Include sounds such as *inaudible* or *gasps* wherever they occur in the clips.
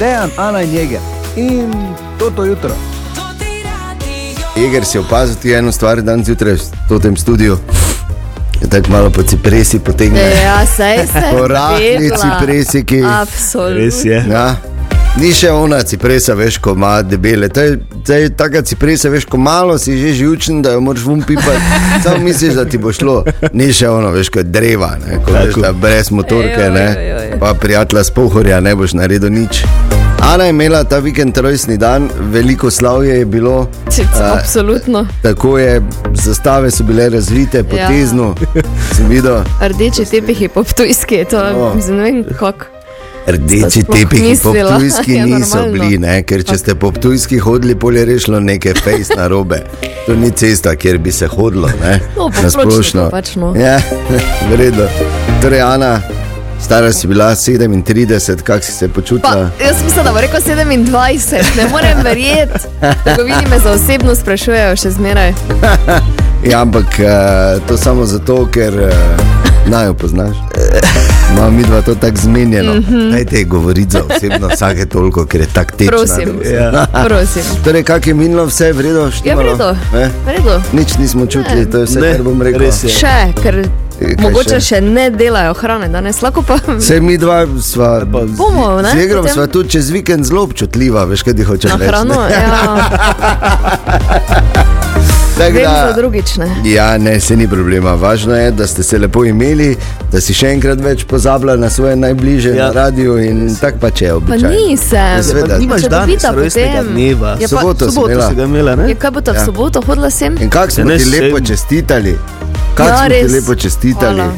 Dejan, Ana in Jeger. In to to jutro. Jeger si opazil ti eno stvar danes zjutraj v tem studiu. Je tako malo po cipresi potegne. Ja, saj se. Po rahli vedela. cipresiki. Absolutno. Res je. Ja. Ni še ona cipresa, veš, ko ima debele. To je, to je taka cipresa, veš, ko malo si že živčen, da jo moraš vum pipati. Samo misliš, da ti bo šlo. Ni še ono, veš, kot dreva, ne, ko veš, da brez motorke, ne, pa prijatelja z pohorja ne boš naredil nič. Ana je imela ta vikend rojstni dan, veliko slavje je bilo. Čic, a, Absolutno. Tako je, zastave so bile razvite, potezno. *laughs* Sem videl, Rdeči tepihi po Ptujski, to O. oh. ne vem kako. Rdeči sploh tepihi po mislila? *laughs* Ptujski Ja, niso normalno. bili, ne? ker če ste po Ptujski hodili, polje rešilo nekaj fejs na robe. To ni cesta, kjer bi se hodilo. Ne? No, Na splošno. pač, no. Ja, *laughs* vredno. Torej, Ana, stara si bila 37, kako si se Pa, počutila? jaz mislim, da bo rekel 27, ne morem *laughs* verjeti. Vidim, me za osebno sprašujejo še zmeraj. *laughs* Ja, ampak uh, to samo zato, ker uh, naj jo poznaš. *laughs* Imamo mi dva to tako zmenjeno. Mm -hmm. Dajte govoriti za osebno vsake toliko, ker je tako težko. Prosim. Ja. Prosim. Torej, kak je minilo, vse je vredno, Ja. Ne? Vredo. Nič nismo čutili, to je vse, Ne, kar bom rekel. Še, ker mogoče še? še ne delajo hrane danes, lahko pa Vse mi dva sva, bomo, ne? z Jegrom potem sva tudi čez vikend zelo občutljiva, veš, kaj ti hočeš Na reči. hrano, ne? ja. *laughs* Tako Vem da- drugič, ne. Ja, ne, se ni problema. Važno je, da ste se lepo imeli, da si še enkrat več pozabila na svoje najbližje ja. Ja. na radiju in tako pač je Pa običajno. nisem. Seveda. Pa nimaš Če danes dobita rojstnega dneva. Ja, pa- Soboto Soboto si ga imela, ne? Je kaj bo ta Ja. v soboto hodila sem? In kako smo Ja, ne, ti lepo sej- čestitali? Kako Ja, res. lepo čestitali? Hvala.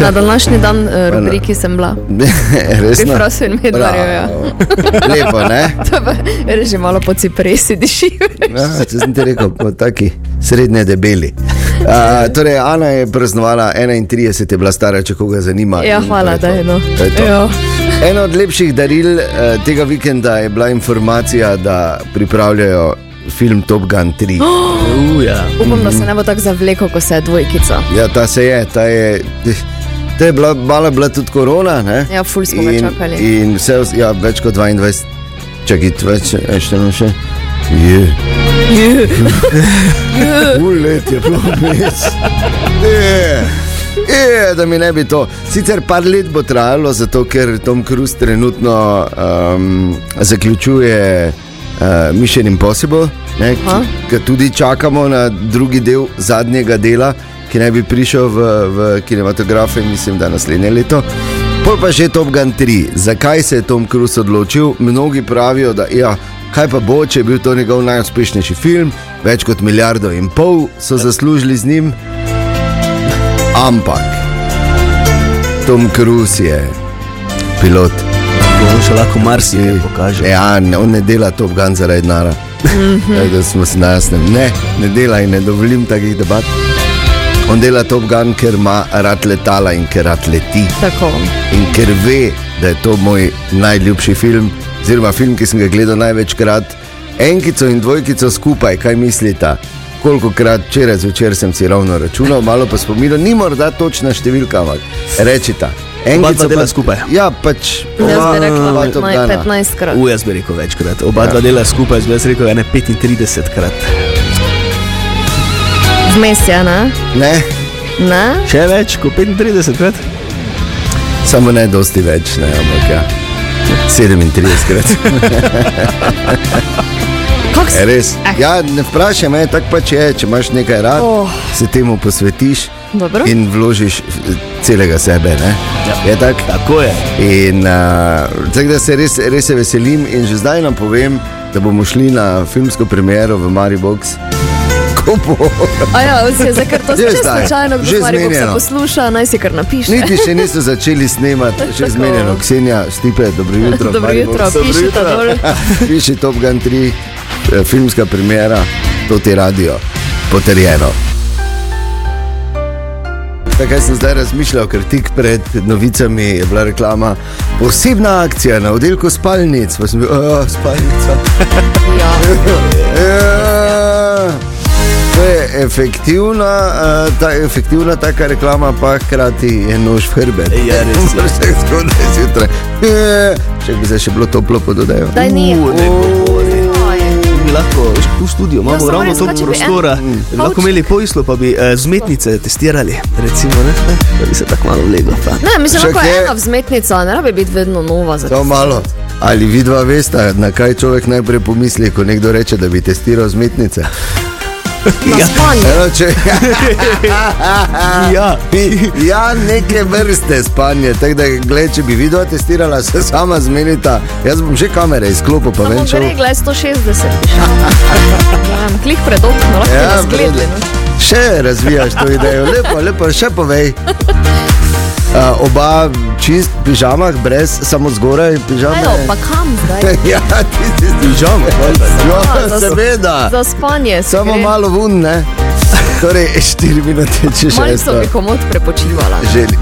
Na današnji dan uh, rubriki sem bila. *laughs* Resno? Frasu in Medvarju, ja. Lepo, ne? *laughs* Že malo po cipresi diši. *laughs* Ja, če sem ti rekel, po taki srednje debeli. A, torej, Ana je praznovala 31, je bila stara, če koga zanima. Ja, hvala, to je da je no. Je. Ja. Eno od lepših daril uh, tega vikenda je bila informacija, da pripravljajo film Top Gun 3. *gasps* Uja. Upam, da se ne bo tako zavlekel, ko se je dvojkica. Ja, ta se je, ta je. To je bila, malo bila tudi korona. Ne? Ja, ful smo in, čakali. In vse, ja, več kot 22, čakaj, več, še ne še. Je. *laughs* Ul let je bilo vmes. Je. Je, da mi ne bi to. Sicer par let bo trajalo, zato ker Tom Cruise trenutno um, zaključuje uh, Mission Impossible, ne, ki ga tudi čakamo na drugi del zadnjega dela, ki naj bi prišel v, v kinematografe, mislim, da naslednje leto. Pol pa že Top Gun 3. Zakaj se je Tom Cruise odločil? Mnogi pravijo, da ja, kaj pa bo, če je bil to njegov najuspešnejši film, več kot milijardo in pol so zaslužili z njim. Ampak Tom Cruise je pilot. On še lahko marsikaj pokaže. Ja, ne, on ne dela Top Gun zaradi denarja. Tako Da smo si na jasnem. Ne, ne dela in ne dovolim takih debat. On dela Top Gun, ker ima rad letala in ker rad leti. Tako. In ker ve, da je to moj najljubši film, oziroma film, ki sem ga gledal največkrat, enkico in dvojkico skupaj, kaj mislite? Koliko krat včeraj zvečer sem si ravno računal, malo pa spominjal, ni morda točna številka, ampak rečita. Oba dva dela skupaj. Ja, pač. Jaz bi oba rekla Top 15 Guna. 15 krat. U, jaz bi rekel večkrat. Oba Ja. dva dela skupaj, jaz bi rekel ene 35 krat. Vmes je, ne? Ne, Ne? Še več kot 35 krat? samo ne dosti več, ne, ampak ja. 37 krat. Je se res. Eh. Ja, ne vprašaj me, tako pač je, če imaš nekaj rad, Oh. se temu posvetiš Dobro. in vložiš celega sebe. Ne? Je tako? Tako je. In uh, tako da se res, res se veselim in že zdaj nam povem, da bomo šli na filmsko premiero v Maribox. Ja, vse, zdaj, ker to Že se zdaj, slučajno, kdo se zmenjeno. posluša, naj si kar napiše. Niti še niso začeli snemati, *laughs* še Tako. zmenjeno. Ksenija, Stipe, dobro jutro. Dobro jutro, Maribox. pišite dol. *laughs* Piši Top Gun 3, eh, filmska premiera, to ti radio, potrjeno. Takaj sem zdaj razmišljal, ker tik pred novicami je bila reklama. Posebna akcija na oddelku spalnic, pa sem bil, oh, spalnica. Ja. *laughs* Ja. To je efektivna, uh, ta, efektivna taka reklama, pa hkrati je nož v hrbet. Ja, res je. *laughs* Vse zgodaj zjutraj. *laughs* Če bi se še bilo toplo pod odejo. Daj ne. U, lahko veš, v studiu imamo samo ravno toliko en prostora, da bi lahko imeli poislo, pa bi uh, vzmetnice testirali, recimo, ne? da bi se tako malo leglo. Pa. Ne, mislim, da je ena vzmetnica, ne rabi biti vedno nova. za To malo. Ali vidva veste, na kaj človek najprej pomisli, ko nekdo reče, da bi testiral zmetnice? Eno, če, Ja. ja, neke vrste spanje. Tako da, gled, če bi vidva testirala, se sama zmenita. Jaz bom že kamere izklopil, pa vem, Samo če gre, gledaj, 160. Ne vem, Klik predolg, no lahko Ja, ja, razgledali. vredno. Še razvijaš to idejo, lepo, lepo, še povej. Uh, oba čist v pižamah, brez samo zgoraj pižame. Ajo, pa kam zdaj? *laughs* ja, ti si Pižamo, *laughs* Ja, seveda. Za spanje. Samo gre. malo vun, ne? Torej, 4 minute, če še Malce bi komod prepočivala. Želi.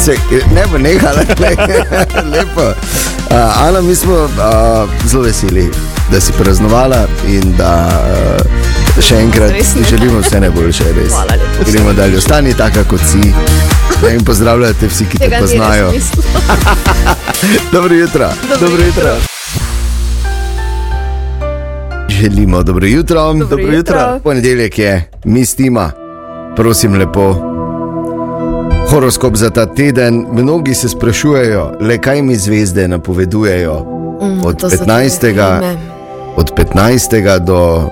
Se, ne bo nehala, *laughs* lepo. Uh, Ana, mi smo uh, zelo veseli, da si praznovala in da uh, še enkrat želimo vse najboljše. Res. Hvala lepo. Gremo dalje, ostani taka kot si. In pozdravljate vsi, ki te Tega res poznajo. *laughs* Dobro jutro. Dobro jutro. Želimo dobro jutro. Dobro jutro. Ponedeljek je, mi stima, prosim lepo. Horoskop za ta teden. Mnogi se sprašujejo, le kaj mi zvezde napovedujejo. Mm, Od to so te 15. teme. Od 15. do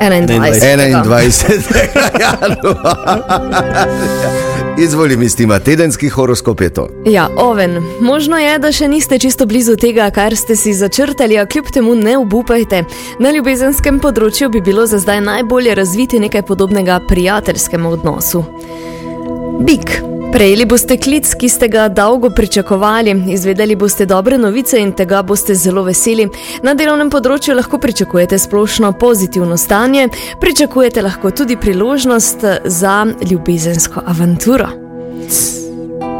21. 21. *laughs* januarja. Izvoli mi stima, tedenski horoskop je to. Ja, oven. Možno je, da še niste čisto blizu tega, kar ste si začrtali, a kljub temu ne obupajte. Na ljubezenskem področju bi bilo za zdaj najbolje razviti nekaj podobnega prijateljskemu odnosu. Bik. Prejeli boste klic, ki ste ga dolgo pričakovali, izvedeli boste dobre novice in tega boste zelo veseli. Na delovnem področju lahko pričakujete splošno pozitivno stanje, pričakujete lahko tudi priložnost za ljubezensko avanturo.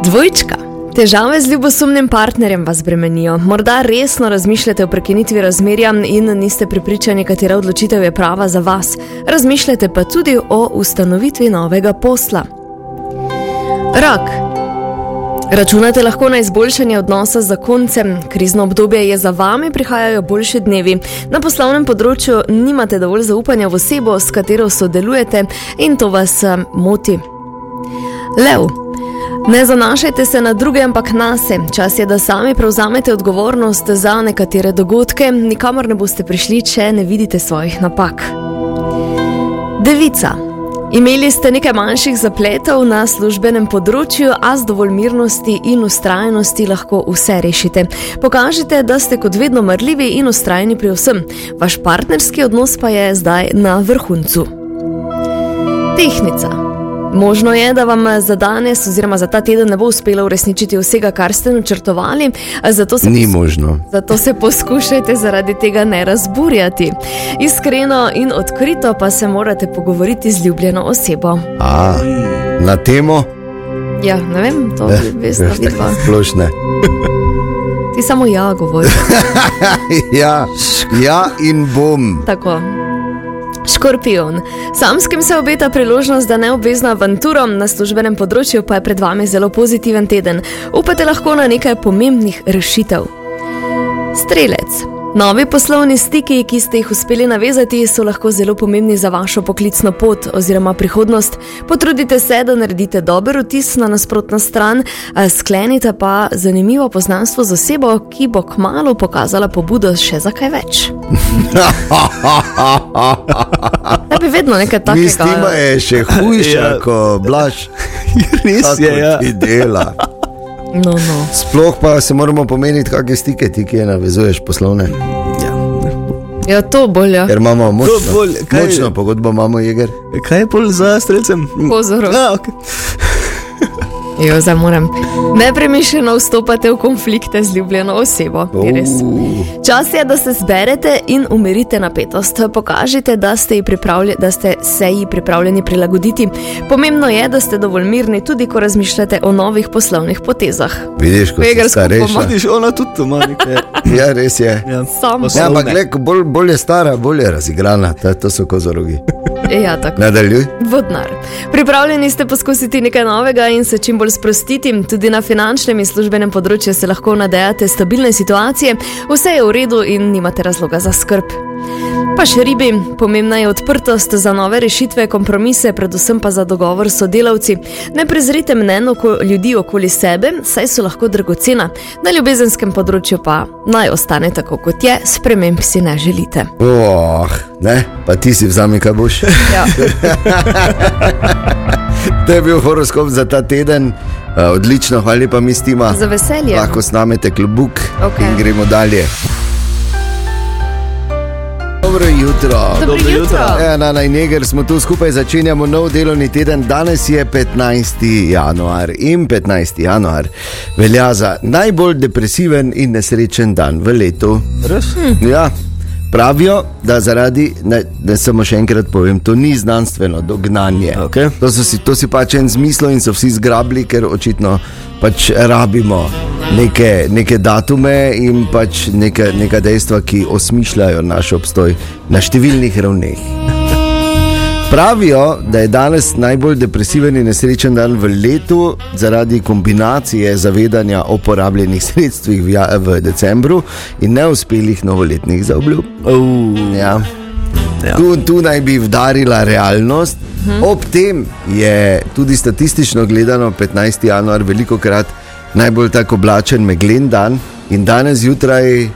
Dvojčka. Težave z ljubosumnim partnerjem vas bremenijo. Morda resno razmišljate o prekinitvi razmerja in niste prepričani, katera odločitev je prava za vas. Razmišljate pa tudi o ustanovitvi novega posla. Rak. Računate lahko na izboljšanje odnosa z zakoncem, krizno obdobje je za vami, prihajajo boljši dnevi. Na poslovnem področju nimate dovolj zaupanja v osebo, s katero sodelujete in to vas moti. Lev. Ne zanašajte se na druge, ampak na se. Čas je, da sami prevzamete odgovornost za nekatere dogodke, nikamor ne boste prišli, če ne vidite svojih napak. Devica. Imeli ste nekaj manjših zapletov na službenem področju, a z dovolj mirnosti in ustrajnosti lahko vse rešite. Pokažite, da ste kot vedno marljivi in ustrajni pri vsem. Vaš partnerski odnos pa je zdaj na vrhuncu. Tehnica. Možno je, da vam za danes oziroma za ta teden ne bo uspelo uresničiti vsega, kar ste načrtovali, zato se Ni možno. Zato se poskušajte zaradi tega ne razburjati. Iskreno in odkrito pa se morate pogovoriti z ljubljeno osebo. A, na temo? Ja, ne vem, to Eh, veste, vidva. *laughs* Splošne. Ti samo ja govoriš. *laughs* ja, ja, in bom. Tako. Škorpion. Samskim se obeta priložnost, da neobvezno avanturo na službenem področju pa je pred vami zelo pozitiven teden. Upate lahko na nekaj pomembnih rešitev. Strelec. Novi poslovni stiki, ki ste jih uspeli navezati, so lahko zelo pomembni za vašo poklicno pot oziroma prihodnost. Potrudite se, da naredite dober vtis na nasprotno stran, a sklenite pa zanimivo poznanstvo z osebo, ki bo kmalo pokazala pobudo še za kaj več. *laughs* Da bi vedno nekaj takega. je še hujša, Ja. ko blaš. *laughs* Res je, ja. Ti dela. No, no. Sploh pa se moramo pomeniti, kakšne stike ti, ki je navezuješ poslovne. ja. Ja, to bolje. Ker imamo močno, bolj, kaj- močno pogodbo, imamo jeger. Kaj je pol za strelcem? Pozorov. A, okay. Jo, zdaj moram. Nepremišljeno vstopate v konflikte z ljubljeno osebo. Je. Čas je, da se zberete in umirite napetost. Pokažite, da ste, da ste se ji pripravljeni prilagoditi. Pomembno je, da ste dovolj mirni, tudi ko razmišljate o novih poslovnih potezah. Vidiš, ko si Vegarsko starejša. Vidiš, ona tudi to ima. Ja, res je. Ja. Sam. Ja, ampak gled, bolj, bolj je stara, bolj je razigrana, to, to so kozorogi. Ja, tako. Nadaljuj. Vodnar. Pripravljeni ste poskusiti nekaj novega in se čim bolj sprostiti. Tudi na finančnem in službenem področju se lahko nadejate stabilne situacije, vse je v redu in nimate razloga za skrb. Pa še ribi, pomembna je odprtost za nove rešitve, kompromise, predvsem pa za dogovor s sodelavci. Ne prezrite mnen oko ljudi okoli sebe, saj so lahko dragocena. Na ljubezenskem področju pa naj ostane tako, kot je, sprememb si ne želite. Oh, ne, pa ti si vzami, kaj boš. Ja. *laughs* To je bil horoskop za ta teden, uh, odlično, hvala lepa, mi stima. Za veselje. Lahko snamete klubuk Okej. in gremo dalje. Dobro jutro. Dobro Dobro jutro. jutro. Ja, na Najneger smo tu skupaj, začenjamo nov delovni teden. Danes je 15. januar in 15. januar velja za najbolj depresiven in nesrečen dan v letu. Res? Ja, pravijo, da zaradi, ne, da samo še enkrat povem, to ni znanstveno dognanje. Okej. To, si, to si pač en zmisel in so vsi zgrabili, ker očitno pač rabimo neke, neke datume in pač neke, neka dejstva, ki osmišljajo naš obstoj na številnih ravneh. *laughs* Pravijo, da je danes najbolj depresiven in nesrečen dan v letu zaradi kombinacije zavedanja o porabljenih sredstvih v, ja, v decembru in neuspelih novoletnih zaobljub. Uh, Ja. Ja. Tu, tu naj bi vdarila realnost. Ob tem je tudi statistično gledano 15. januar veliko krat najbolj tako oblačen meglen dan in danes zjutraj.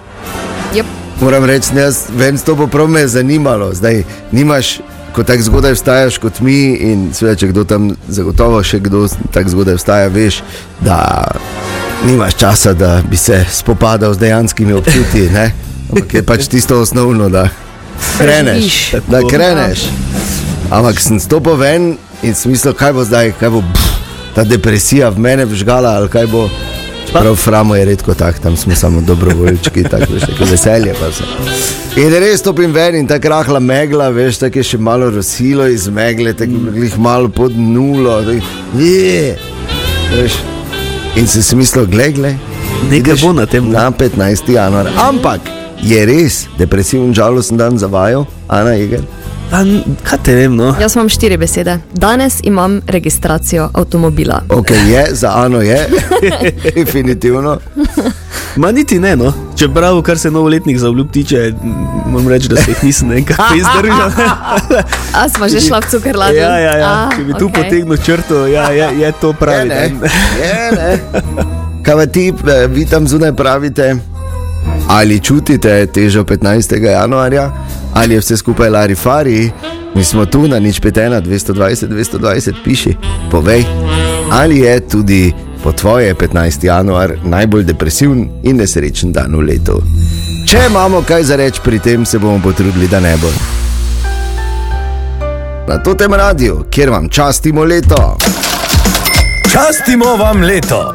Yep. Moram reči, ne, jaz vem, to bo prav me zanimalo. Zdaj, nimaš, ko tako zgodaj vstajaš kot mi, in seveda, če kdo tam zagotovo še kdo tako zgodaj vstaja, veš, da nimaš časa, da bi se spopadal z dejanskimi občutki. ne. Ampak je pač tisto osnovno, da kreneš. Da kreneš. Ampak sem stopil ven in sem mislil, kaj bo zdaj, kaj bo pff, ta depresija v mene vžgala ali kaj bo. Prav Framo je redko tak, tam smo samo dobrovoljčki, tako veš, tako veselje pa se. In res stopim ven in tako rahla megla, veš, tako je še malo rosilo iz megle, tako jih malo pod nulo, tako, je, veš. In sem si mislil, glej, Nekaj bo na tem. Na 15. januar. Ampak je res depresiven, žalosten dan za vajo, Ana Iger. Pa, n- kaj te vem, no? Jaz imam štiri besede. Danes imam registracijo avtomobila. Ok, je, za Ano je, *laughs* definitivno. Ma niti ne, no. Čeprav, kar se novoletnih zaobljub tiče, moram reči, da se jih nisem nekaj *laughs* izdržal. A smo že šla v cukrlad? ja, ja, ja. Če bi tu okay. potegnil črto, ja, je, je to Je, pravi. ne, dan. je, ne. Kaj ti, eh, vi tam zunaj pravite, ali čutite težo 15. januarja, ali je vse skupaj larifari, mi smo tu na nič petena, 220, 220, piši, povej, ali je tudi po tvoje 15. januar najbolj depresiven in nesrečen dan v letu. Če imamo kaj za reči pri tem, se bomo potrudili, da ne bo. Na to tem radiju, kjer vam častimo leto. Častimo vam leto.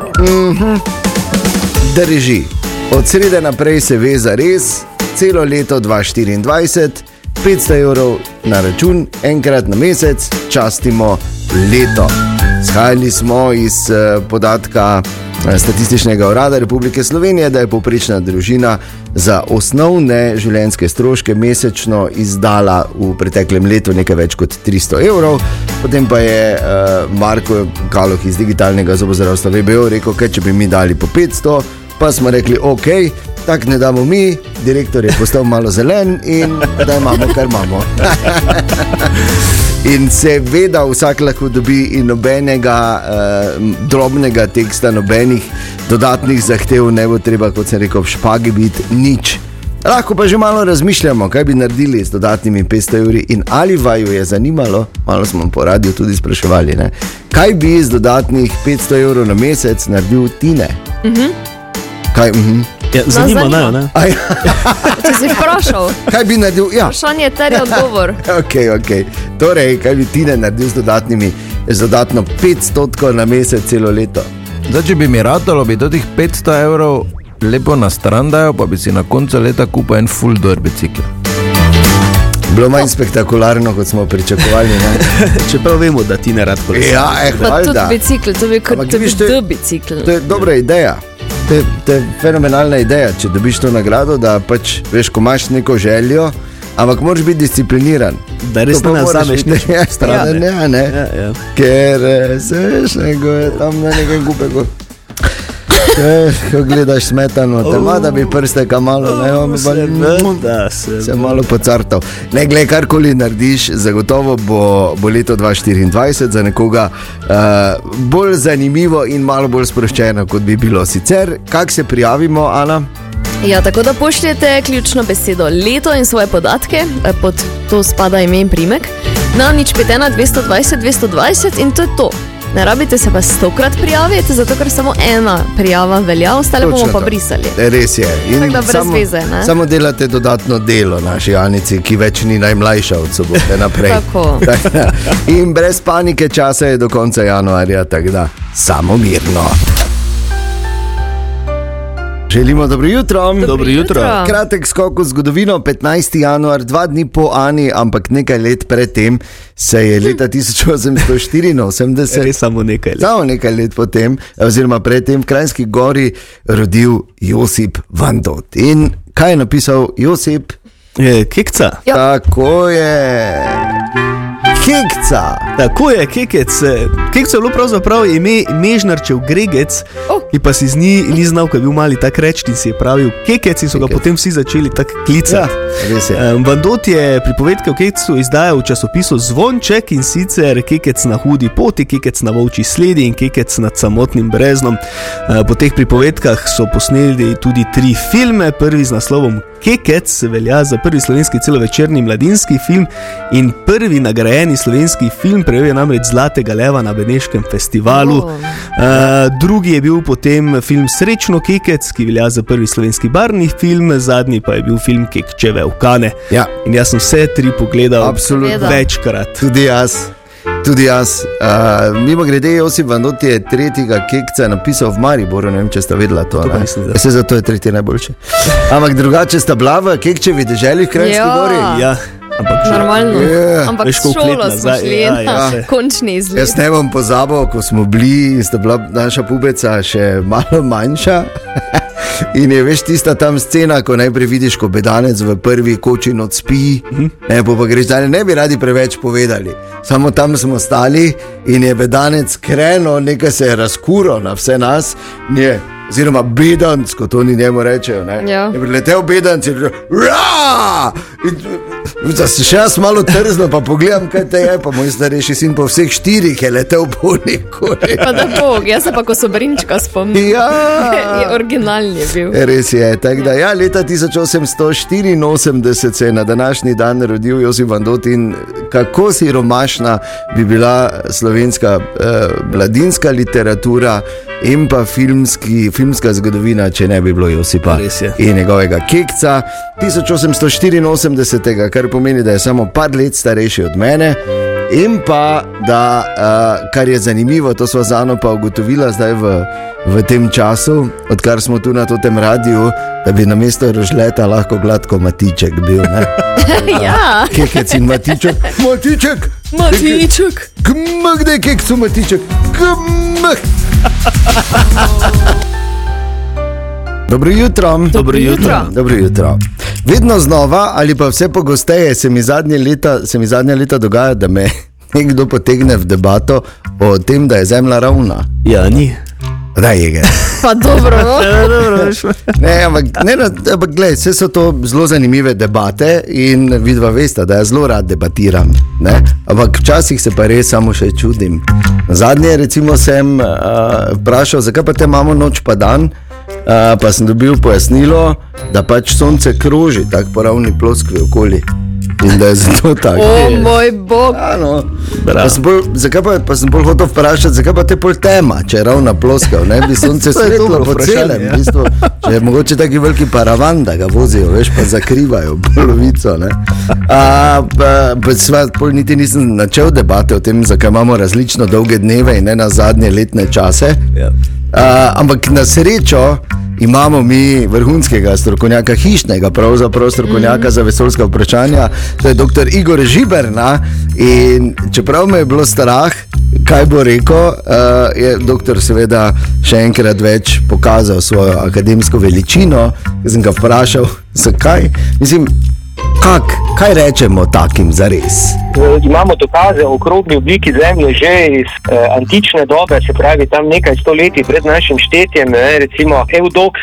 Drži. Od srede naprej se ve za res, celo leto 2024, 500 evrov na račun, enkrat na mesec, častimo leto. Shajali smo iz eh, podatka eh, Statističnega urada Republike Slovenije, da je povprečna družina za osnovne življenjske stroške mesečno izdala v preteklem letu nekaj več kot 300 evrov. Potem pa je uh, Marko Kaloh iz digitalnega zobozdravstva VBO rekel, kaj če bi mi dali po 500, pa smo rekli, ok, tako ne damo mi, direktor je postal malo zelen in da imamo, kar imamo. In seveda vsak lahko dobi in nobenega uh, drobnega teksta, nobenih dodatnih zahtev, ne bo treba, kot sem rekel, špagi biti nič. Lahko pa že malo razmišljamo, kaj bi naredili z dodatnimi 500 evri in ali vaju je zanimalo, malo smo po radiju tudi spraševali, ne? kaj bi z dodatnih 500 evrov na mesec naredil Tine. Kaj, mhm. Ja, zanima zanima. me, ne? Aj, *laughs* Če si vprašal, kaj bi naredil? Ja, vprašanje ter je odgovor. *laughs* Okay, okay. Torej, kaj bi ti naredil z dodatnimi z dodatno 500 na mesec celo leto. Zdaj, če bi mi ratalo, bi do teh 500 evrov lepo na stran dajal, pa bi si na koncu leta kupil en full door bicikl. Bilo manj spektakularno, kot smo pričakovali. ne? *laughs* Čeprav vemo, da ti ne rad kolesariš. Ja, eh, Pa tudi valjda. bicikl, to kot to to je- D bicikl. To je dobra ideja. To je, fenomenalna ideja, če dobiš to nagrado, da pač veš, ko imaš neko željo, ampak moraš biti discipliniran. Da res ne vzameš nič *laughs* Ja, stran, ne. Ne, ne. Ja, ja. Ker eh, se veš, neko je tam na nekem kupegu. Eh, Ko gledaš smetano, te ima, da bi prste kam malo, ne, on bi pa- Seveda, se seveda. malo pocartal. Ne, glej, karkoli narediš, zagotovo bo, bo leto 2024 za nekoga uh, bolj zanimivo in malo bolj sproščeno, kot bi bilo sicer. Kako se prijavimo, Ana? Ja, tako da pošljete ključno besedo leto in svoje podatke, eh, pod to spada ime in primek, na nič 5, 220, 220 in to je to. Ne rabite se pa stokrat prijaviti, zato ker samo ena prijava velja, ostale bomo Točno pa to. brisali. Res je. In Tako brez veze, ne? samo delate dodatno delo naši Anici, ki več ni najmlajša od sobote naprej. *laughs* In brez panike časa je do konca januarja, tako da samo mirno. Želimo dobro jutro. Dobro jutro. Kratek skok v zgodovino, 15. januar, dva dni po Ani, ampak nekaj let predtem se je leta 1884. Res samo nekaj. let. Samo nekaj let potem, oziroma predtem, v Krajski gori rodil Josip Vandot. In kaj je napisal Josip? Je Kekca. Ja. Tako je. Kekca. Tako je, kekec. eh, Kekec je bilo pravzaprav ime Mežnarčev Gregec, Oh. ki pa si z njim ni znal, ko je bil mali tak reči in si je pravil Kekec in so ga Kekec. potem vsi začeli tako klicati. Ja, res je. Um, Vandot je pripovedke o Kekcu izdajal v časopisu Zvonček in sicer Kekec na hudi poti, Kekec na volčji sledi in Kekec nad samotnim breznom. Uh, Po teh pripovedkah so posneli tudi tri filme. Prvi z naslovom Kekec velja za prvi slovenski celovečerni mladinski film in prvi nagrajeni slovenski film, prejel je namreč Zlatega leva na Beneškem festivalu. Oh. Uh, drugi je bil potem film Srečno Kekec, ki velja za prvi slovenski barni film, zadnji pa je bil film Kekčeve Vkane. Ja, In jaz sem vse tri pogledal absolutno. Večkrat. Tudi jaz. Tudi jaz. Uh, mimo grede, Josip Vandot je tretjega kekca napisal v Mariboru, ne vem, če ste vedela to. To. Vse zato je tretji najboljši. Ampak drugače sta bila v kekčevi deželi v Krajski Ja. gori. Ja, ampak Normalno. Ja. Ampak Veš, šolo smo nazaj, šli ja, na ja, se. končni izlet. Jaz ne bom pozabil, ko smo bili in sta bila naša pubeca še malo manjša. *laughs* In je veš tista tam scena, ko najprej vidiš, ko bedanec v prvi koči noč spi, ne pa, pa greš dalje, ne bi radi preveč povedali. Samo tam smo stali in je bedanec krenil, nekaj se je razkuro na vse nas. Nije, Oziroma, bedanc, kot oni njemu rečejo. Ja. Je priletel bedanc in reče: Ra! Da se še jaz malo trzno, pa pogledam, kaj te je, pa moj starejši sin po vseh štirih je letel po nikoli. Pa da bog, jaz pa ko so brinčka spomnim. Ja. *laughs* je originalni bil. Res je, tako da ja, leta 1884 se je na današnji dan rodil Josip Vandot in kako siromašna bi bila slovenska eh, mladinska literatura in pa filmski, filmska zgodovina, če ne bi bilo Josipa in njegovega kekca 1884, kar pomeni, da je samo par let starejši od mene. In pa, da, uh, kar je zanimivo, to smo za eno pa ugotovila zdaj v, v tem času, odkar smo tu na tem radiju, da bi na mesto rožleta lahko gladko matiček bil. ne. ja, Kekec in matiček, matiček, matiček. kmh, da je kekcu matiček, kmh. Dobro jutro. Dobro jutro. Dobro jutro. Vedno znova, ali pa vse pogosteje, se mi zadnje leta, se mi zadnje leta dogaja, da me *laughs* nekdo potegne v debato o tem, da je zemlja ravna. Ja, ni. Da je ga. *laughs* Pa dobro, no? *laughs* Ja, dobro. Ne, ampak, ne, ne, ampak gled, vse so to zelo zanimive debate in vidva veste, da jaz zelo rad debatiram. Ne? Ampak včasih se pa res samo še čudim. Zadnje recimo sem uh, vprašal, zakaj pa te imamo noč pa dan. Uh, pa sem dobil pojasnilo, da pač sonce kroži tako po ravni ploskvi okoli. in da je zato tako. O moj bog. Ano. Pa sem bolj, zakaj pa, pa sem bolj hotel vprašati, zakaj pa te pol tema, če je ravna ploska, ne bi sonce *laughs* je svetlo po celem. ja. V bistvu, če je mogoče taki veliki paravan, da ga vozijo, veš, pa zakrivajo polovico. ne. A, pa, pa sva, pol niti nisem načel debate o tem, zakaj imamo različno dolge dneve in ne na zadnje letne čase. Ja. A, ampak na srečo imamo mi vrhunskega strokovnjaka, hišnega, pravzaprav strokovnjaka mm. za vesoljska vprašanja, to je dr. Igor Žiberna. In čeprav me je bilo strah, kaj bo rekel, uh, je doktor seveda še enkrat več pokazal svojo akademsko veličino. Sem ga vprašal, zakaj. Mislim, kak, kaj rečemo takim za res? Eh, imamo dokaze o okrogli obliki Zemlje že iz eh, antične dobe, se pravi tam nekaj stoletij pred našim štetjem. Ne, recimo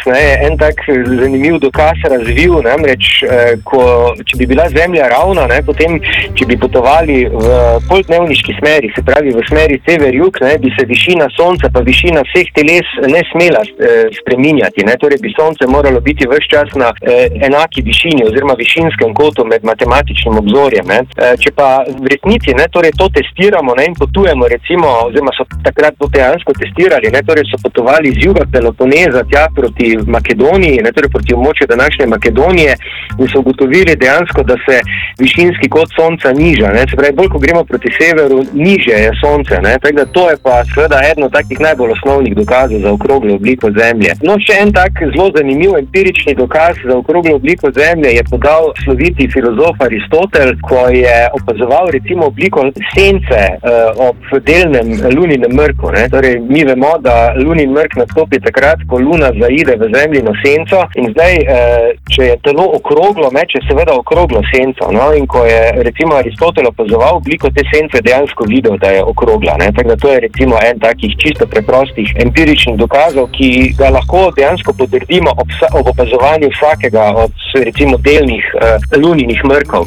ne, je en tak zanimiv dokaz razvil, namreč eh, ko, če bi bila Zemlja ravna, ne, potem če bi potovali v poldnevniški smeri, se pravi v smeri sever-jug, bi se višina Sonca pa višina vseh teles ne smela eh, spreminjati. Ne, torej bi Sonce moralo biti vse čas na eh, enaki višini oziroma višinskem kotu med matematičnim obzorjem. Ne. Eh, če pa v resnici ne, torej to testiramo ne, in potujemo, recimo, oziroma so takrat to dejansko testirali, ne, torej so potovali z juga Peloponeza tja proti Makedoniji, ne, torej proti območju današnje Makedonije in so ugotovili dejansko, da se višinski kot Sonca niža. Ne, se pravi, bolj ko gremo proti severu, niže je Sonce. Ne, tako da to je pa seveda eden od takih najbolj osnovnih dokazov za okroglo obliko Zemlje. No, še en tak zelo zanimiv empirični dokaz za okroglo obliko Zemlje je podal sloviti filozof Aristotel, ko je opazoval recimo obliko sence uh, ob delnem luninem mrku. Ne. Torej, mi vemo, da lunin mrk nastopi takrat, ko luna zaide v zemljino senco in zdaj, uh, če je telo okroglo, meče seveda okroglo senco. No, in ko je recimo Aristotel opazoval obliko te sence, dejansko videl, da je okrogla. Ne. Tako da to je recimo en takih čisto preprostih empiričnih dokazov, ki ga lahko dejansko potrdimo ob, ob opazovanju vsakega od recimo delnih uh, luninih mrkov.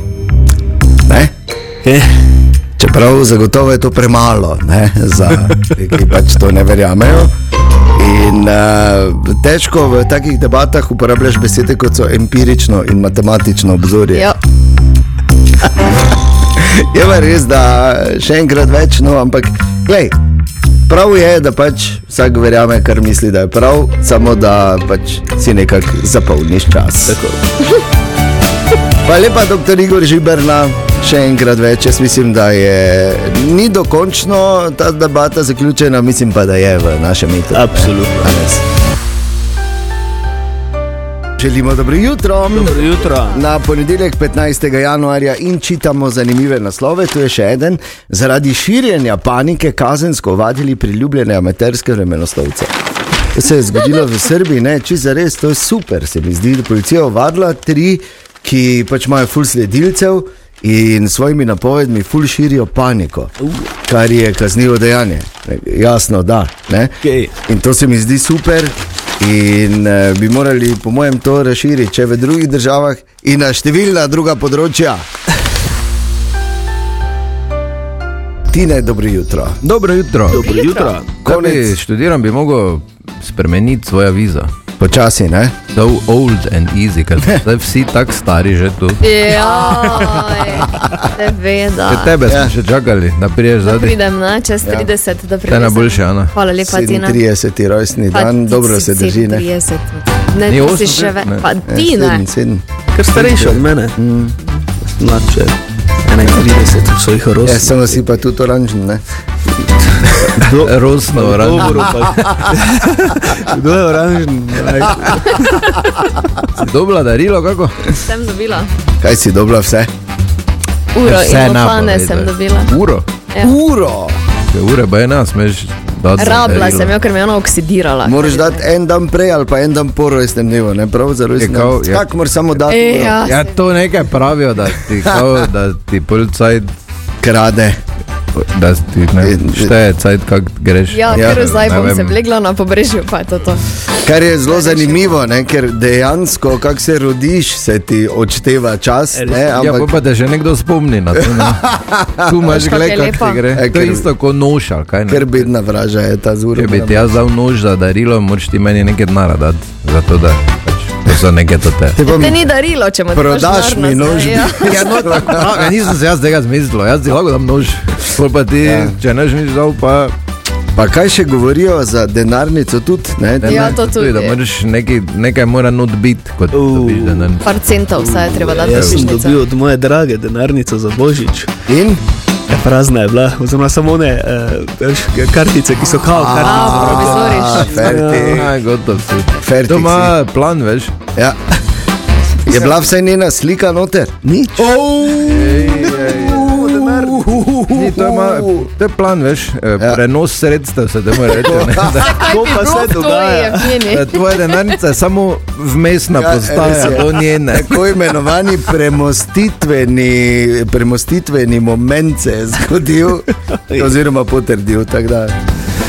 Ne? Okay. Čeprav zagotovo je to premalo ne, za *laughs* te, ki pač to ne verjamejo. In uh, težko v takih debatah uporabljaš besede kot so empirično in matematično obzorje. Ja. *laughs* Je pa res, da še enkrat več, no, ampak glej, prav je, da pač vsak verjame, kar misli, da je prav, samo da pač si nekako zapolniš čas. *laughs* Pa lepa, doktor Igor Žiberna, še enkrat več. Jaz mislim, da je ni dokončno ta debata zaključena, mislim pa, da je v našem metu. Absolutno. Danes. Želimo dobro jutro. Dobro jutro. Na ponedeljek 15. januarja in čitamo zanimive naslove. Tu je še eden. Zaradi širjenja panike kazensko ovadili priljubljene amaterske vremenoslovce. To se je zgodilo v Srbiji, ne, če za res, to je super, se mi zdi, da policija ovadila tri, ki pač imajo ful sledilcev in s svojimi napovedmi ful širijo paniko, kar je kaznivo dejanje. Jasno, da. Ne? Okej. In to se mi zdi super. In eh, bi morali, po mojem, to razširiti še v drugih državah in na številna druga področja. Tine, dobro jutro. Dobro jutro. Dobro jutro. Ko bi Konec. študiral, bi mogel spremeniti svojo vizo. Počasi, ne? So old and easy, ker *laughs* zdaj vsi tako stari že tu. Jaj, seveda. Če tebe smo Ja. še čakali, da priješ zadnji. Pridem na čez 30, da To je pridem. najboljše, Ana. Hvala lepa, Tina. 37. rojstni Pa dan, dobro se drži. Ne? 37. Ne, Ni ti si 38, še več. ne. Pa Ne, ti ne. Ker starejši od mene. Mm. Mlad še 31 v svojih Ja, rosih. samo si pa tudi oranžen, ne? *laughs* *laughs* Rosno, oranžno. Dobro, pa. Kdo je oranžen? Si dobila darilo, kako? Sem dobila. Kaj si dobila vse? Uro Vse in sem dobila. Uro. Ja. Uro! Te ure pa je nas, smeš za Rabla darilo. sem jo, ker me je ona oksidirala. Moraš dati en dan prej ali pa en dan po rojstnem dnevu, ne prav za rojstni Je dan. je- Kako moraš samo dati? E, ja, Ja, to nekaj pravijo, da ti, kao, da ti policaj, Krade. Da ti ne šteje, cajt, kak greš. Ja, Ja, ker zdaj bom vem. se vlegla na pobrežju, pa je to to. Kar je zelo zanimivo, ne? ker dejansko, kako se rodiš, se ti odšteva čas. Ne? Ja, pa, Ampak te že nekdo spomni na to. Ne? *laughs* Tu imaš, je kako ti gre. E, To je ker- isto kot nož, kaj ne. ker bedna vraža je ta zura. Če bi ti jaz dal nož za darilo, moraš ti meni nekaj denarja dati. Zato, da pač To so neke tote. Te bom- Te ni darilo, če daš Prodaš denar mi nož. ja. *laughs* Ja, no, tako, ja, nisem se jaz tega zmislil, jaz ti lahko dam nož. Pa ti, Ja. če ne želiš dal, pa Pa kaj še govorijo za denarnico tudi? Ne? ne, Ja, to tudi. Da moraš nekaj, nekaj mora not biti, kot Uh. dobiš denar. Par centov vsaj je treba dati Jaz sem dobil od moje drage denarnico za božič. In? Ja, prazna je bila, oziroma samo ne, uh, kartice, ki so kao kartice. A, provizoriš. A, ferti. Ja, gotov si. Fertik To si. ima plan, veš. Ja. Je bila vsaj njena slika noter? Nič. Ni, to, ima, to je plan, veš. Ja. Ja. Prenos sredstev se temu reče. ne, To pa se dogaja. da Tvoja denarnica je samo vmesna Ja, postaja, je. to njene. Tako imenovani premostitveni, premostitveni moment se je zgodil, *laughs* oziroma potrdil.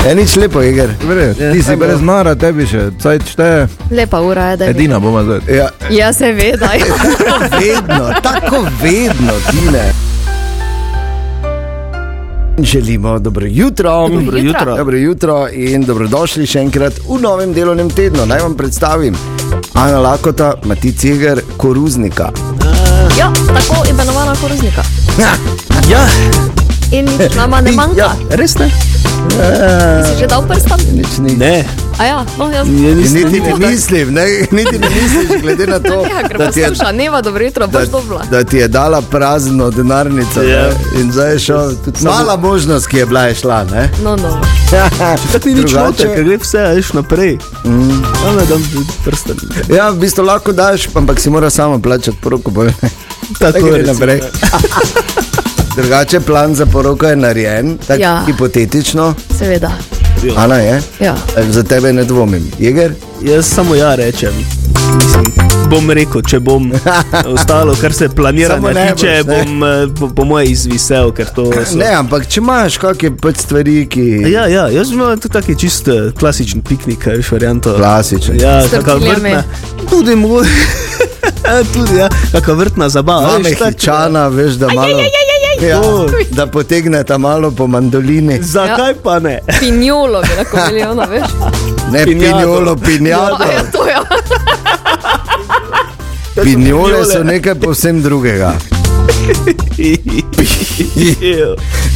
Je nič lepo, Iger. Ti si brez nara, tebi še cajt šteje. Lepa ura je, da je. Edina bomo zdaj. Ja, Ja, seveda. *laughs* ja. vedno, tako vedno, tine. Želimo dobro jutro. Dobro jutro. Dobro jutro in dobrodošli še enkrat v novem delovnem tednu. Naj vam predstavim Ana Lakota, Mati Ciger, Koruznika. Ja, tako imenovana koruznika. Ja, In nič nama ne manjka. Ja. res ne? Si že dal prstom? Nič ni. Ne. A ja, no jaz. Je, In nisem, Niti ne mislim, ne, niti ne misliš, glede na to, *laughs* Ja, da ti, je, posluša, neva dobro jutro, da, da ti je dala prazno denarnico Ja. ne, in zdaj je šel. Mala možnost, ki je bila, je šla. Ne? No, no. tako ni nič noter, ker gre vse, veš naprej. Mm. Ja, ne dam prsten. Ja, v bistvu lahko daš, ampak si mora samo plačati poroko. ne. Tako recimo. naprej. Drugače, plan za poroko je narejen, tako Ja. ja. hipotetično. Seveda. Ana je, Ja. za tebe ne dvomim. Jeger? Jaz samo ja rečem. Mislim, bom rekel, če bom *laughs* ostalo, kar se Samo planiranja ne tiče, boš, ne. bom eh, po, po moje izvisel, ker to so. Ne, ampak če imaš kakšne pač stvari, ki. Ja, ja, jaz imam tudi taki čist eh, klasičen piknik, veš, varianto. Klasičen. Ja, tortiljami. vrtna. Tudi mogoče. *laughs* tudi, ja, kakšna vrtna zabava. Mame veš, tak- hičana, veš, da malo. Ja, da potegneta malo po mandolini. Zakaj pa ne? Pinjolo bi lahko *laughs* imeli, ono, veš? Ne Pinjato. pinjolo, pinjato. A ja, to ja. Pinjole so nekaj povsem drugega. *laughs*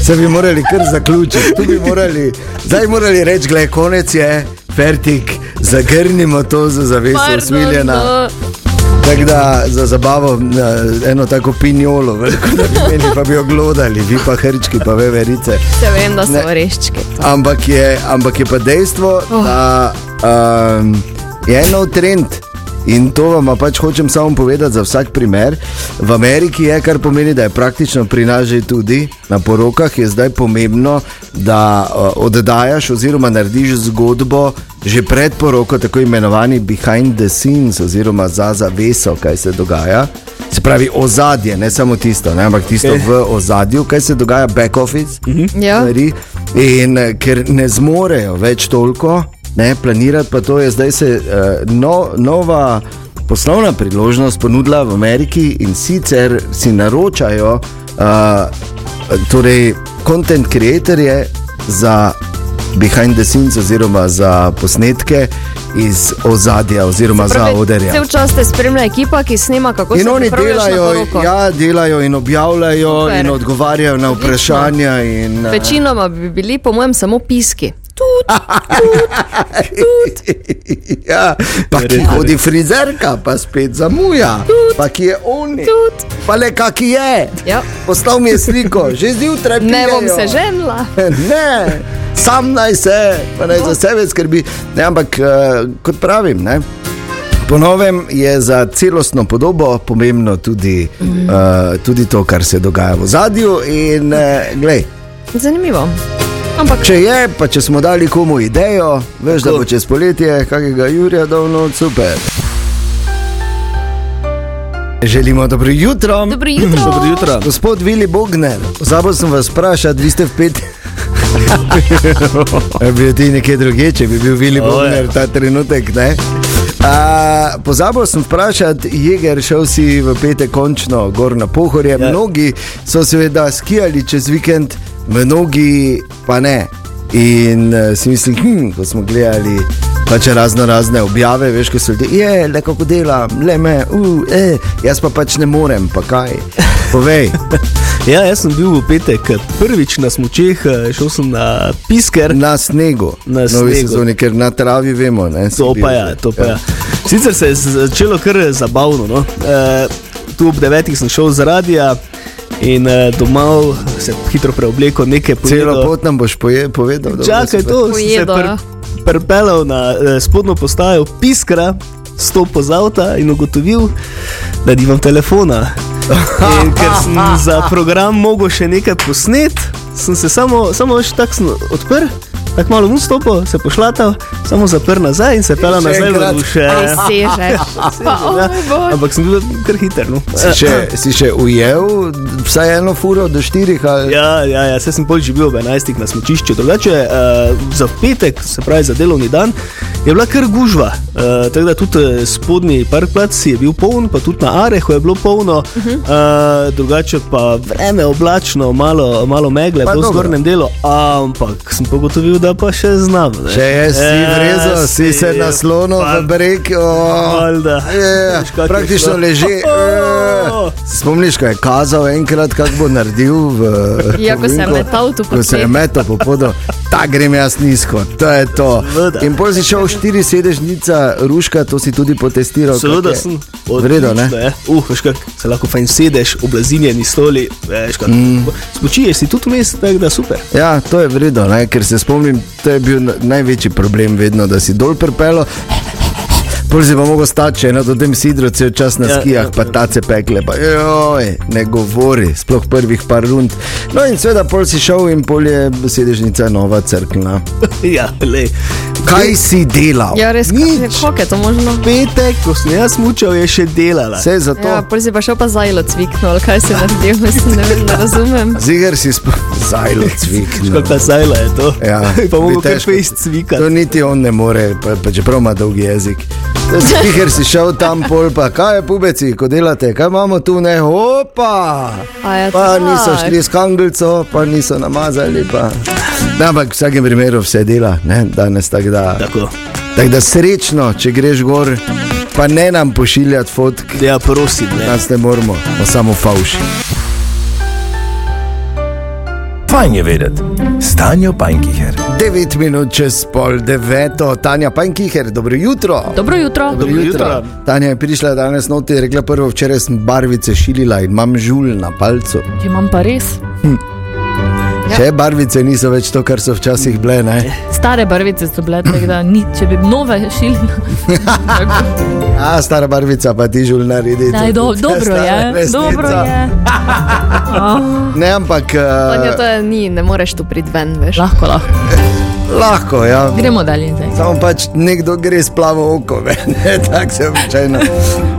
Se bi morali kar zaključiti, tu bi morali, zdaj bi morali reči, gledaj, konec je, fertik, zagrnimo to za zaveso Pardon, usmiljena. Tako da za zabavo eh, eno tako pinjolo, veliko da bi imeli, pa bi jo glodali, vi pa hrčki, pa veverice. Se vem, da so Ne. oreščki. Ampak je, ampak je pa dejstvo, oh. da um, je nov trend. In to vam pač hočem samo povedati za vsak primer. V Ameriki je, kar pomeni, da je praktično pri nas že tudi na porokah, je zdaj pomembno, da uh, oddajaš oziroma narediš zgodbo že pred poroko, tako imenovani behind the scenes, oziroma za zaveso, kaj se dogaja. Se pravi, ozadje, ne samo tisto, ne, ampak tisto Okej. v ozadju, kaj se dogaja, back office. Ja. stvari. In eh, ker ne zmorejo več toliko, ne, planirati pa to je zdaj se uh, no, nova poslovna priložnost ponudila v Ameriki in sicer si naročajo uh, torej, content creatorje za behind the scenes oziroma za posnetke iz ozadja oziroma za oderja. Cel čas te spremlja ekipa, ki snema, kako In se oni delajo, ja, delajo in objavljajo Super. in odgovarjajo na vprašanja. In, eh, Večinoma bi bili, po mojem, samo piski. *laughs* ja, pa ki hodi frizerka, pa spet zamuja, pa ki je on, pa le kaki je. Ja. Postal mi je sliko, že zjutraj Ne bom pijejo. se ženila. *laughs* ne, sam naj se, pa naj za sebe skrbi. Ne, ampak uh, kot pravim, ne. Po novem je za celostno podobo pomembno tudi, mm. uh, tudi to, kar se dogaja v zadju. In, uh, glej, Zanimivo. Ampak če je, pa če smo dali komu idejo, veš, da bo čez poletje kakega Jurija davno super. Želimo dobro jutro. dobro jutro. Dobro jutro. Gospod Vili Bogner, pozabil sem vas vprašati, vi ste v pet. Ja, *laughs* *laughs* bi bil ti nekje druge, če bi bil Vili. Bogner ta trenutek. ne? A, pozabil sem vprašati, Jeger, šel si v petek končno gor na pohorje. Ja. Mnogi so seveda skijali čez vikend, mnogi pa ne. In uh, si mislim, hm, ko smo gledali pač razno razne objave, veš, ko so ljudje, je, le kako delam, le me, uh, eh, jaz pa pač ne morem, pa kaj. Povej. *laughs* Ja, jaz sem bil v petek prvič na smočeh, eh, šel sem na pisker. Na snegu, Na novi snegu. sezoni, ker na travi vemo. Ne, si To pa je, že. to pa je. Sicer se je začelo kar zabavno. No? E, tu ob devetih sem šel z radia in domov se hitro preoblekel, nekaj Celo pojedel. pot nam boš poje, povedal. Čakaj, super. to sem se Pojedel, pr, ja. prpelal na spodnjo postajo Piskra, stopil z avta in ugotovil, da nimam telefona. In ker sem za program mogel še nekaj posnet, sem se samo, samo še tako odprl. Tako malo v stopil, se pošlatal, samo zaprl nazaj in se pelal Še nazaj v duše. *laughs* Ampak sem bil kar hiter. No. Si še, si še ujel vsaj eno furo do štirih? Ali? Ja, ja, ja, se sem pol že bil ob 11 na smočišču. Drugače, uh, za petek, se pravi za delovni dan, je bila kar gužva. Uh, tako da tudi eh, spodnji parkplac je bil poln, pa tudi na Arehu je bilo polno. Uh -huh. uh, drugače pa vreme oblačno, malo, malo megle Pa po zgornjem delu, ampak sem pogotovil, da pa še znam. ne. Če je si Ja, vrezo, si se naslonil v breg, praktično leži. Oh! eh. Spomniš, ko je kazal enkrat, kako bo naredil v Ja, ko se je metal tu po se je metal po podu, ta grem jaz nizko, to je to. In pol si šel štiri sedežnica, ruška, to si tudi potestiral. Seveda sem. Vredo, ne? je. Uh, veš kak, se lahko fajn sedeš, oblazinjeni stoli, veš kak. Mm. Spočiješ si tudi vmes, tako da super. Ja, to je vredno, ne? ker se spomnim, to je bil na- največji problem vedno, da si dol prepelo. Pol si pa mogel stati, če eno do tem sidro, cel čas na Ja, skijah, ja, pa tace pekle, pa joj, ne govori, sploh prvih par rund. No in seveda, pol si šel in pol je sedežnica nova crkvena. *laughs* ja, le. Kaj si delal? Ja, res, kako je to možno? Petek, ko sem jaz mučal, je še delala. Vse za to. Ja, pol si pa šel pa zajlo cviknil, ali kaj si naredil, mislim, ne, vem, ne razumem. Ziger si zajlo *laughs* cviknil. Kakšna sajla je to? Ja, *laughs* pa mogo kar težko. fejst cvika. To niti on ne more, pa, pa čeprav ima dolg jezik. Ker si šel tam pol, pa kaj je pubeci, ko delate, kaj imamo tu, ne, opa. Ja, Pa tak. niso šli s kanglico, pa niso namazali. Pa. Da, ampak v vsakem primeru vse dela, ne, danes tako da. Tako. Tako da srečno, če greš gor, pa ne nam pošiljati fotk, Ja, prosim, ne. nas ne moramo, o samo fauši. Fajn je vedeti. Stanjo Pajnkiher. 9 minut čez pol deveto, Tanja Pankiher, dobro jutro. Dobro jutro. Dobro jutro. Tanja je prišla danes noter in rekla: prvo včeraj sem barvice šilila in imam žul na palcu. Če imam pa res. Ja. Če barvice niso več to, kar so včasih bile, ne? Stare barvice so bile, tako da ni, če bi nove šili. *laughs* A, stara barvica pa ti žul naredi. Daj, do, *laughs* dobro je, dobro je. *laughs* Ne, ampak Tanja, uh, to je, ni, ne moreš tu priti ven, veš. Lahko, lahko. Lahko, ja. Gremo dalje zdaj. Samo pač nekdo gre s plavo oko, *laughs* tako se običajno.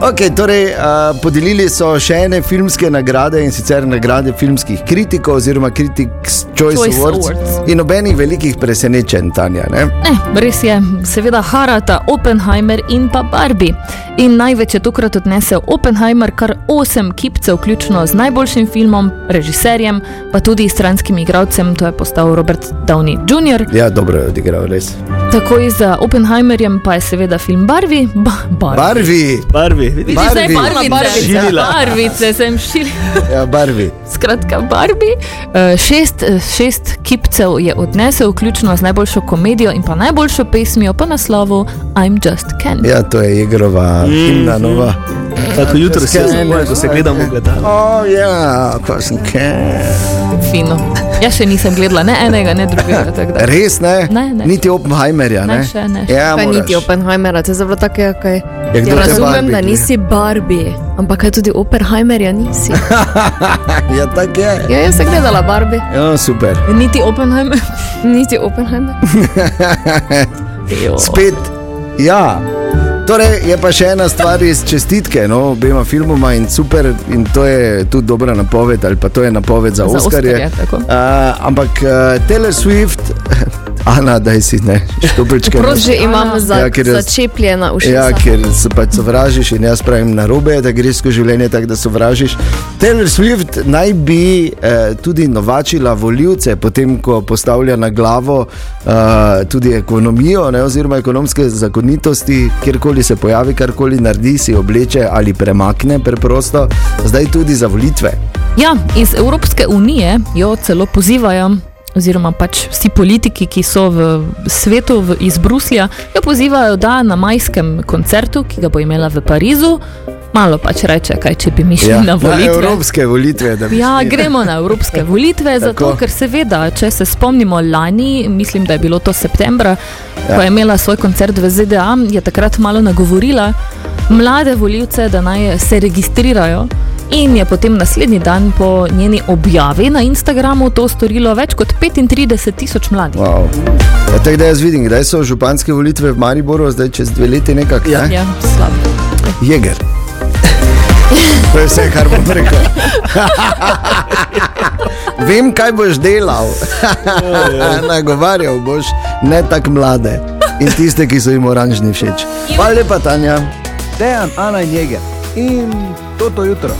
Okay, torej, uh, podelili so še ene filmske nagrade in sicer nagrade filmskih kritikov oziroma Critics Choice, Choice Awards. Awards. In nobenih velikih presenečenj, Tanja. Ne? Ne, res je, seveda Harata, Oppenheimer in pa Barbie. In največ je tokrat odnesel Oppenheimer, kar osem kipcev, vključno z najboljšim filmom, režiserjem, pa tudi stranskim igralcem, to je postal Robert Downey Jr. Ja, dobro je odigral, res. Takoj za Oppenheimerjem pa je seveda film Barbie. Ba, Barbie. Barvi, Barvi, vidiš? Vidiš, zdaj Barbie. barvice, Šilila. barvice sem šila. ja, barvi. Skratka, Barbie. Eh, Šest, eh, šest kipcev je odnesel, vključno z najboljšo komedijo in pa najboljšo pesmijo po naslovu I'm Just Ken. Ja, to je igrova himna nova. Tako jutro si jaz zapojen, ko se gledamo. O, oh, ja, ko sem kaj. Fino. Jaz še nisem gledala ne enega, ne drugega. *laughs* da- Res ne? Ne, ne. Niti Oppenheimerja, ne? Ne, še ne. Ja, niti Oppenheimera, to je zelo tako, ja, kaj. Ja, kdo Ja, te razumem, Barbie da nisi Barbie, ampak kaj tudi Oppenheimerja nisi. *laughs* Ja, tako je. Ja, jaz sem gledala Barbie, Ja, super. Niti Oppenheimer. *laughs* niti Oppenheimer. Jo. Spet, ja. Torej, je pa še ena stvar iz čestitke, no, obema filmoma in super, in to je tudi dobra napoved, ali pa to je napoved za, Za Oscarje. Oscarje. Uh, ampak uh, Taylor Swift, *laughs* Ana, da si ne, štopečke. Že imamo za, Ja, ker začepljena ušesa. Ja, ker se pač sovražiš in jaz pravim na robe, da greš skozi življenje tako, da sovražiš. Taylor Swift naj bi eh, tudi novačila voljivce, potem ko postavlja na glavo eh, tudi ekonomijo, ne, oziroma ekonomske zakonitosti, kjerkoli se pojavi, karkoli naredi, si obleče ali premakne preprosto, zdaj tudi za volitve. Ja, iz Evropske unije jo celo pozivajo, oziroma pač vsi politiki, ki so v svetu v, iz Bruslja, jo pozivajo, da na majskem koncertu, ki ga bo imela v Parizu, malo pač reče, kaj če bi mi šli ja, na na volitve. evropske volitve. da bi Ja, šli. gremo na evropske *laughs* volitve, zato ker seveda, če se spomnimo lani, mislim, da je bilo to septembra, ja. ko je imela svoj koncert v ZDA, je takrat malo nagovorila mlade voljivce, da naj se registrirajo. In je potem naslednji dan po njeni objavi na Instagramu to storilo več kot 35 tisoč mladih. Wow. Ja, tako da jaz vidim, kdaj so županske volitve v Mariboru, zdaj čez dve leti nekako. Ja, Ne? ja slabo. Jeger. *laughs* To je vse, kar bom rekel. *laughs* Vem, kaj boš delal. *laughs* Nagovarjal boš ne tako mlade in tiste, ki so jim oranžni všeč. Hvala lepa, Tanja. Dejan, Ana in Jeger. In toto jutro.